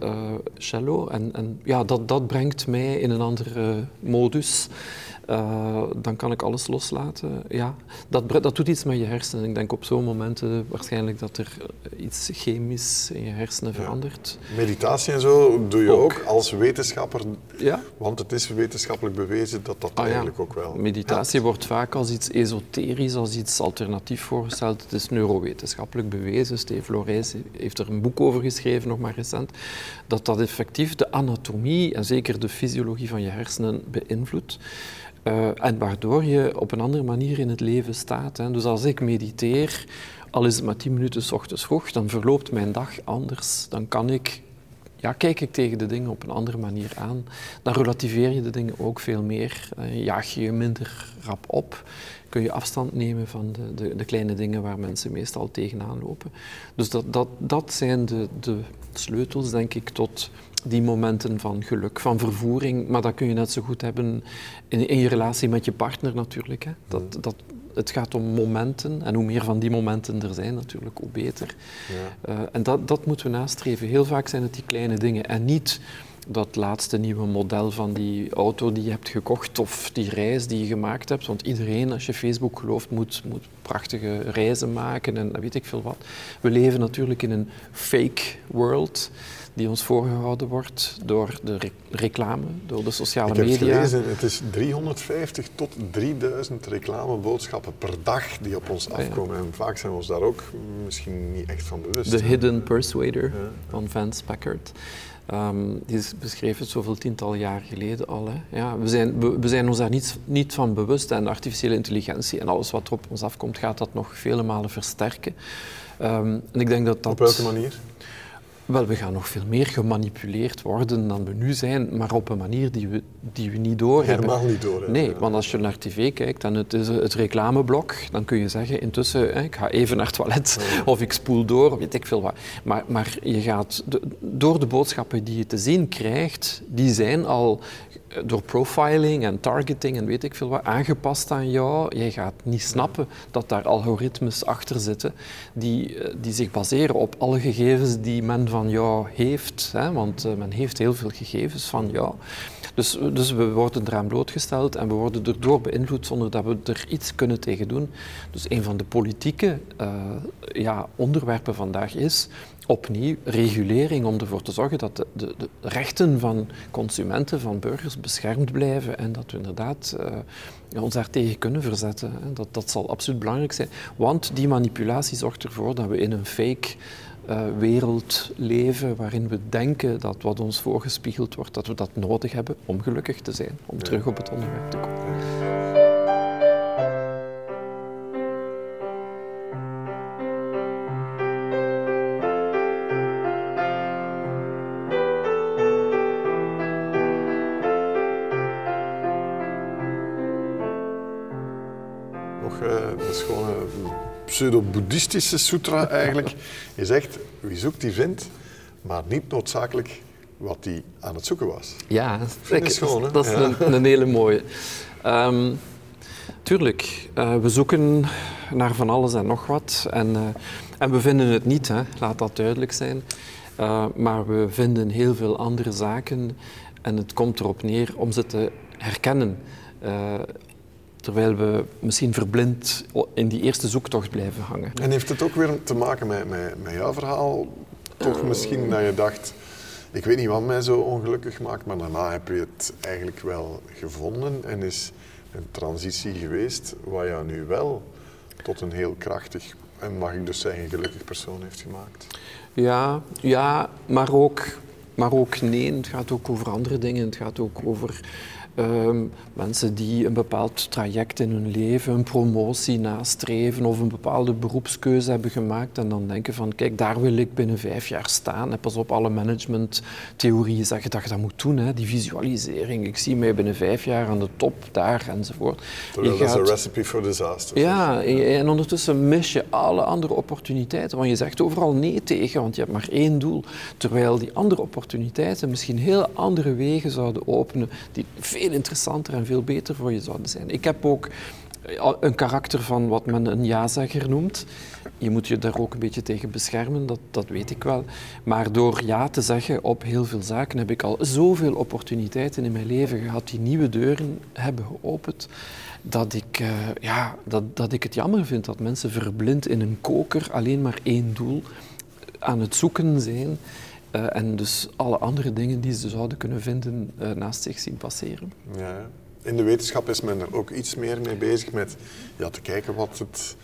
cello. En, en ja, dat, dat brengt mij in een andere modus. Uh, dan kan ik alles loslaten. Ja, dat, dat doet iets met je hersenen. Ik denk op zo'n momenten waarschijnlijk dat er iets chemisch in je hersenen ja. verandert. Meditatie en zo doe je ook, ook als wetenschapper. Ja. Want het is wetenschappelijk bewezen dat dat ah, eigenlijk ja. ook wel. Meditatie wordt vaak als iets esoterisch, als iets alternatief voorgesteld. Het is neurowetenschappelijk bewezen. Steve Lorijs heeft er een boek over geschreven, nog maar recent. Dat dat effectief de anatomie en zeker de fysiologie van je hersenen beïnvloedt. Uh, en waardoor je op een andere manier in het leven staat. Hè. Dus als ik mediteer, al is het maar tien minuten s ochtends vroeg, dan verloopt mijn dag anders. Dan kan ik, ja, kijk ik tegen de dingen op een andere manier aan. Dan relativeer je de dingen ook veel meer. Uh, jaag je je minder rap op. Kun je afstand nemen van de, de, de, kleine dingen waar mensen meestal tegenaan lopen. Dus dat, dat, dat zijn de, de sleutels, denk ik, tot die momenten van geluk, van vervoering. Maar dat kun je net zo goed hebben in, in je relatie met je partner natuurlijk. Hè. Dat, dat, het gaat om momenten en hoe meer van die momenten er zijn natuurlijk, hoe beter. Ja. Uh, en dat, dat moeten we nastreven. Heel vaak zijn het die kleine dingen en niet dat laatste nieuwe model van die auto die je hebt gekocht of die reis die je gemaakt hebt. Want iedereen, als je Facebook gelooft, moet, moet prachtige reizen maken en weet ik veel wat. We leven natuurlijk in een fake world die ons voorgehouden wordt door de reclame, door de sociale media. Ik heb gelezen, het is 350 tot 3000 reclameboodschappen per dag die op ons afkomen. En vaak zijn we ons daar ook misschien niet echt van bewust. The Hidden Persuader ja. van Vance Packard. Um, die is beschreven zoveel tientallen jaar geleden al. Hè. Ja, we, zijn, we, we, zijn ons daar niet, niet van bewust en artificiële intelligentie en alles wat er op ons afkomt gaat dat nog vele malen versterken. Um, en ik denk dat dat... Op welke manier? Wel, we gaan nog veel meer gemanipuleerd worden dan we nu zijn, maar op een manier die we, die we niet doorhebben. Helemaal niet door. Nee, want als je naar tv kijkt en het is het reclameblok, dan kun je zeggen intussen, ik ga even naar het toilet *laughs* of ik spoel door, weet ik veel wat. Maar, maar je gaat, door de boodschappen die je te zien krijgt, die zijn al door profiling en targeting en weet ik veel wat aangepast aan jou. Jij gaat niet snappen dat daar algoritmes achter zitten die, eh, die zich baseren op alle gegevens die men van jou heeft. Hè? Want eh, men heeft heel veel gegevens van jou. Dus, dus we worden eraan blootgesteld en we worden erdoor beïnvloed zonder dat we er iets kunnen tegen doen. Dus een van de politieke ja, onderwerpen vandaag is opnieuw regulering om ervoor te zorgen dat de, de, de, rechten van consumenten, van burgers beschermd blijven en dat we inderdaad uh, ons daartegen kunnen verzetten. Dat, dat zal absoluut belangrijk zijn, want die manipulatie zorgt ervoor dat we in een fake uh, wereld leven waarin we denken dat wat ons voorgespiegeld wordt, dat we dat nodig hebben om gelukkig te zijn, om terug op het onderwerp te komen. Pseudo-boeddhistische sutra eigenlijk. Je zegt, wie zoekt die vindt, maar niet noodzakelijk wat hij aan het zoeken was. Ja, dat is, gewoon, dat is een, een, hele mooie. Um, tuurlijk, uh, we zoeken naar van alles en nog wat. En, uh, en we vinden het niet, hè. laat dat duidelijk zijn. Uh, maar we vinden heel veel andere zaken en het komt erop neer om ze te herkennen. Terwijl we misschien verblind in die eerste zoektocht blijven hangen. En heeft het ook weer te maken met, met, met jouw verhaal? Toch uh, misschien dat je dacht, ik weet niet wat mij zo ongelukkig maakt, maar daarna heb je het eigenlijk wel gevonden en is een transitie geweest waar jou nu wel tot een heel krachtig en mag ik dus zeggen gelukkig persoon heeft gemaakt. Ja, ja maar, ook, maar ook nee. Het gaat ook over andere dingen. Het gaat ook over Um, mensen die een bepaald traject in hun leven, een promotie nastreven of een bepaalde beroepskeuze hebben gemaakt en dan denken van kijk, daar wil ik binnen vijf jaar staan. En pas op, alle managementtheorieën zeggen dat je dat moet doen, hè, die visualisering. Ik zie mij binnen vijf jaar aan de top, daar enzovoort. Terwijl dat is een recipe for disaster. Ja, en ondertussen mis je alle andere opportuniteiten, want je zegt overal nee tegen, want je hebt maar één doel. Terwijl die andere opportuniteiten misschien heel andere wegen zouden openen, die veel interessanter en veel beter voor je zouden zijn. Ik heb ook eh, een karakter van wat men een ja-zegger noemt. Je moet je daar ook een beetje tegen beschermen, dat, dat weet ik wel. Maar door ja te zeggen op heel veel zaken heb ik al zoveel opportuniteiten in mijn leven gehad die nieuwe deuren hebben geopend, dat ik, uh, ja, dat, dat ik het jammer vind dat mensen verblind in een koker alleen maar één doel aan het zoeken zijn. Uh, en dus alle andere dingen die ze zouden kunnen vinden uh, naast zich zien passeren. Ja. In de wetenschap is men er ook iets meer mee bezig met ja, te kijken wat het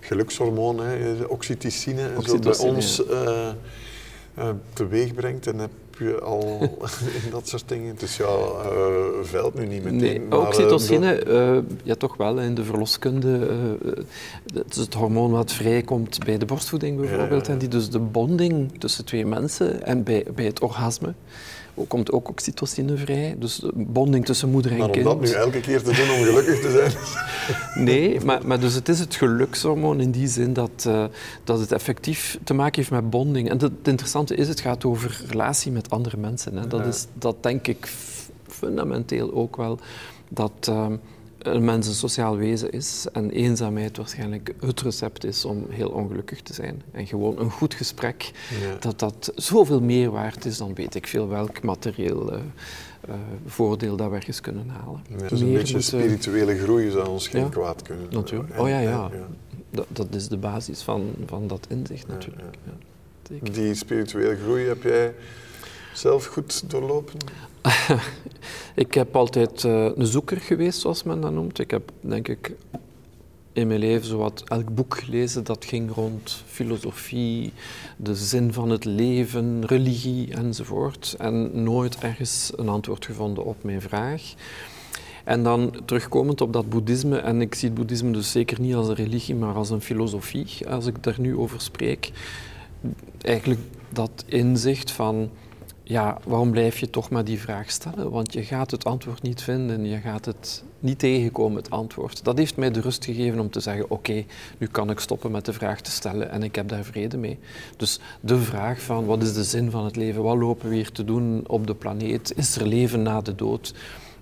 gelukshormoon, hè, oxytocine, oxytocine zo bij ons uh, teweeg brengt. En je al *laughs* in dat soort dingen. Dus ja, uh, veld nu niet meteen. Nee, maar, oxytocine, uh, ja toch wel, in de verloskunde. Het is het hormoon wat vrijkomt bij de borstvoeding bijvoorbeeld. Ja, ja. En die dus de bonding tussen twee mensen en bij, bij het orgasme komt ook oxytocine vrij. Dus de bonding tussen moeder en maar kind. om dat nu elke keer te doen om gelukkig te zijn? nee, maar, maar dus het is het gelukshormoon in die zin dat, uh, dat het effectief te maken heeft met bonding. En het, het interessante is, het gaat over relatie met andere mensen. Hè. Dat, is, dat denk ik fundamenteel ook wel. Dat... Uh, een mens een sociaal wezen is en eenzaamheid waarschijnlijk het recept is om heel ongelukkig te zijn. En gewoon een goed gesprek, ja. dat dat zoveel meer waard is dan weet ik veel welk materieel uh, uh, voordeel dat we ergens kunnen halen. Ja, dus een meer beetje moeten... spirituele groei zou ons geen ja, kwaad kunnen doen. Natuurlijk. Oh ja, ja. Dat, dat, is de basis van, van dat inzicht natuurlijk. Die spirituele groei heb jij zelf goed doorlopen? *laughs* ik heb altijd uh, een zoeker geweest, zoals men dat noemt. Ik heb, denk ik, in mijn leven zowat elk boek gelezen dat ging rond filosofie, de zin van het leven, religie enzovoort. En nooit ergens een antwoord gevonden op mijn vraag. En dan terugkomend op dat boeddhisme, en ik zie het boeddhisme dus zeker niet als een religie, maar als een filosofie, als ik daar nu over spreek. Eigenlijk dat inzicht van ja, waarom blijf je toch maar die vraag stellen? Want je gaat het antwoord niet vinden, je gaat het niet tegenkomen, het antwoord. Dat heeft mij de rust gegeven om te zeggen, oké, nu kan ik stoppen met de vraag te stellen en ik heb daar vrede mee. Dus de vraag van, wat is de zin van het leven? Wat lopen we hier te doen op de planeet? Is er leven na de dood?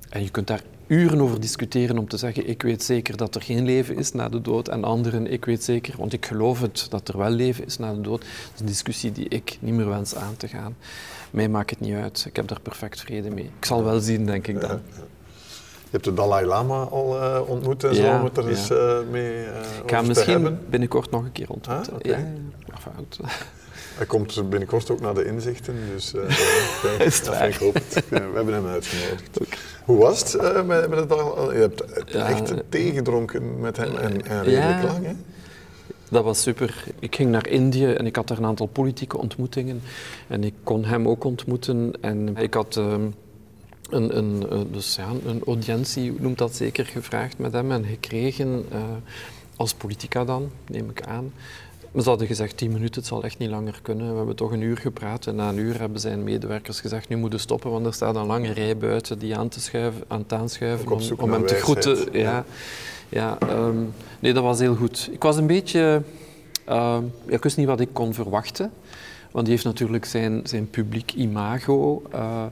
En je kunt daar uren over discussiëren om te zeggen, ik weet zeker dat er geen leven is na de dood. En anderen, ik weet zeker, want ik geloof het, dat er wel leven is na de dood. Dat is een discussie die ik niet meer wens aan te gaan. Mij maakt het niet uit. Ik heb daar perfect vrede mee. Ik zal wel zien, denk ik dan. Je hebt de Dalai Lama al uh, ontmoet en zo, om het er eens uh, mee uh, Ik ga misschien binnenkort nog een keer ontmoeten. Ah, okay. ja, ja. Hij komt binnenkort ook naar de inzichten, dus *laughs* uh, ik hoop het. we hebben hem uitgenodigd. Hoe was het uh, met, met het Dalai Je hebt echt thee gedronken met hem en, en redelijk lang, hè? Dat was super. Ik ging naar Indië en ik had daar een aantal politieke ontmoetingen. En ik kon hem ook ontmoeten. En ik had ehm, een, een, eh, dus ja, een audiëntie, noemt dat zeker, gevraagd met hem en gekregen. Uh, als politica dan, neem ik aan. Ze hadden gezegd tien minuten, het zal echt niet langer kunnen. We hebben toch een uur gepraat en na een uur hebben zijn medewerkers gezegd nu moeten stoppen, want er staat een lange rij buiten die aan te schuiven, aan het aanschuiven om, om hem te groeten. Ja. Ja, ehm, nee, dat was heel goed. Ik was een beetje... Uh, ik wist niet wat ik kon verwachten. Want die heeft natuurlijk zijn, zijn publiek imago. Uh,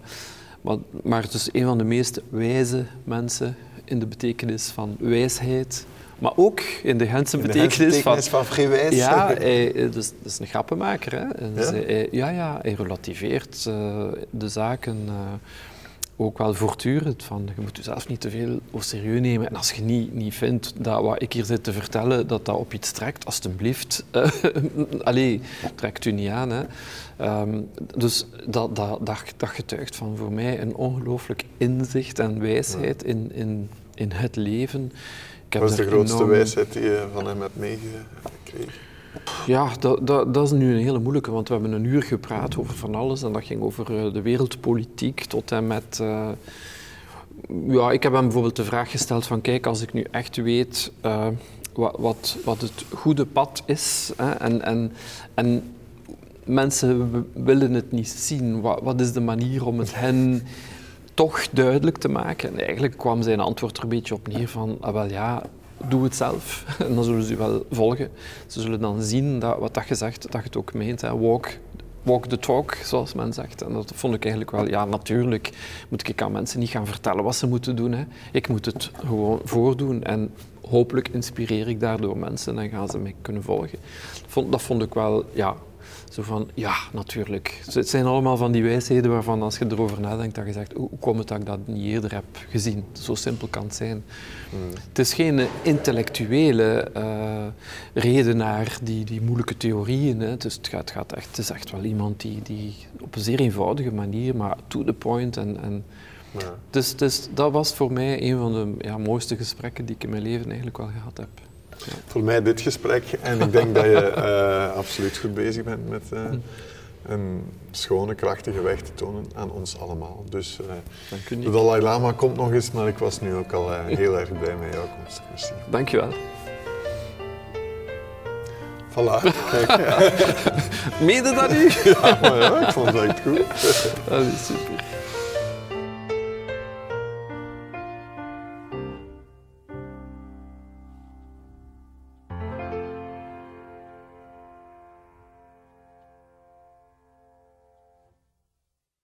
maar, maar het is een van de meest wijze mensen in de betekenis van wijsheid. Maar ook in de Gentse betekenis, betekenis, van... van wijs. Ja, hij, dus, dat is een grappenmaker. Hè? En ja? Hij, ja, ja, hij relativeert uh, de zaken... Uh, ook wel voortdurend van je moet jezelf niet te veel op serieus nemen. En als je niet, niet vindt dat wat ik hier zit te vertellen, dat dat op iets trekt, alstublieft. *laughs* Allee, trekt u niet aan. Hè. Um, dus dat, dat, dat, dat getuigt van voor mij een ongelooflijk inzicht en wijsheid in, in, in het leven. Ik Wat is de grootste enorm... wijsheid die je van hem hebt meegekregen? Ja, dat, dat, dat, is nu een hele moeilijke, want we hebben een uur gepraat over van alles en dat ging over eh, de wereldpolitiek tot en met... Uh, ja, ik heb hem bijvoorbeeld de vraag gesteld van kijk, als ik nu echt weet uh, wat, wat, wat, het goede pad is hè, en, en, en mensen willen het niet zien, wat, wat is de manier om het hen toch duidelijk te maken? En eigenlijk kwam zijn antwoord er een beetje op neer van, ah, wel ja, doe het zelf. *laughs* En dan zullen ze wel volgen. Ze zullen dan zien dat wat dat je zegt, dat je het ook meent. Hè. Walk, walk the talk, zoals men zegt. En dat vond ik eigenlijk wel, ja, natuurlijk moet ik aan mensen niet gaan vertellen wat ze moeten doen. Hè. Ik moet het gewoon voordoen en hopelijk inspireer ik daardoor mensen en gaan ze mij kunnen volgen. Dat vond ik wel, ja, zo van, ja, natuurlijk. Het zijn allemaal van die wijsheden waarvan als je erover nadenkt, dat je zegt, hoe komt het dat ik dat niet eerder heb gezien? Zo simpel kan het zijn. Hmm. Het is geen intellectuele uh, redenaar die, die moeilijke theorieën. Hè. Dus het, gaat, gaat echt, het is echt wel iemand die, die op een zeer eenvoudige manier, maar to the point en, en ja. Dus, dus, dat was voor mij een van de ja, mooiste gesprekken die ik in mijn leven eigenlijk wel gehad heb. Voor mij dit gesprek. En ik denk dat je uh, absoluut goed bezig bent met uh, een schone, krachtige weg te tonen aan ons allemaal. Dus uh, de Dalai Lama komt nog eens, maar ik was nu ook al heel erg blij met jouw komst. Merci. Dankjewel. Voilà. *laughs* Mede dat u? ja, maar ja, ik vond het echt goed. *laughs* Dat is super.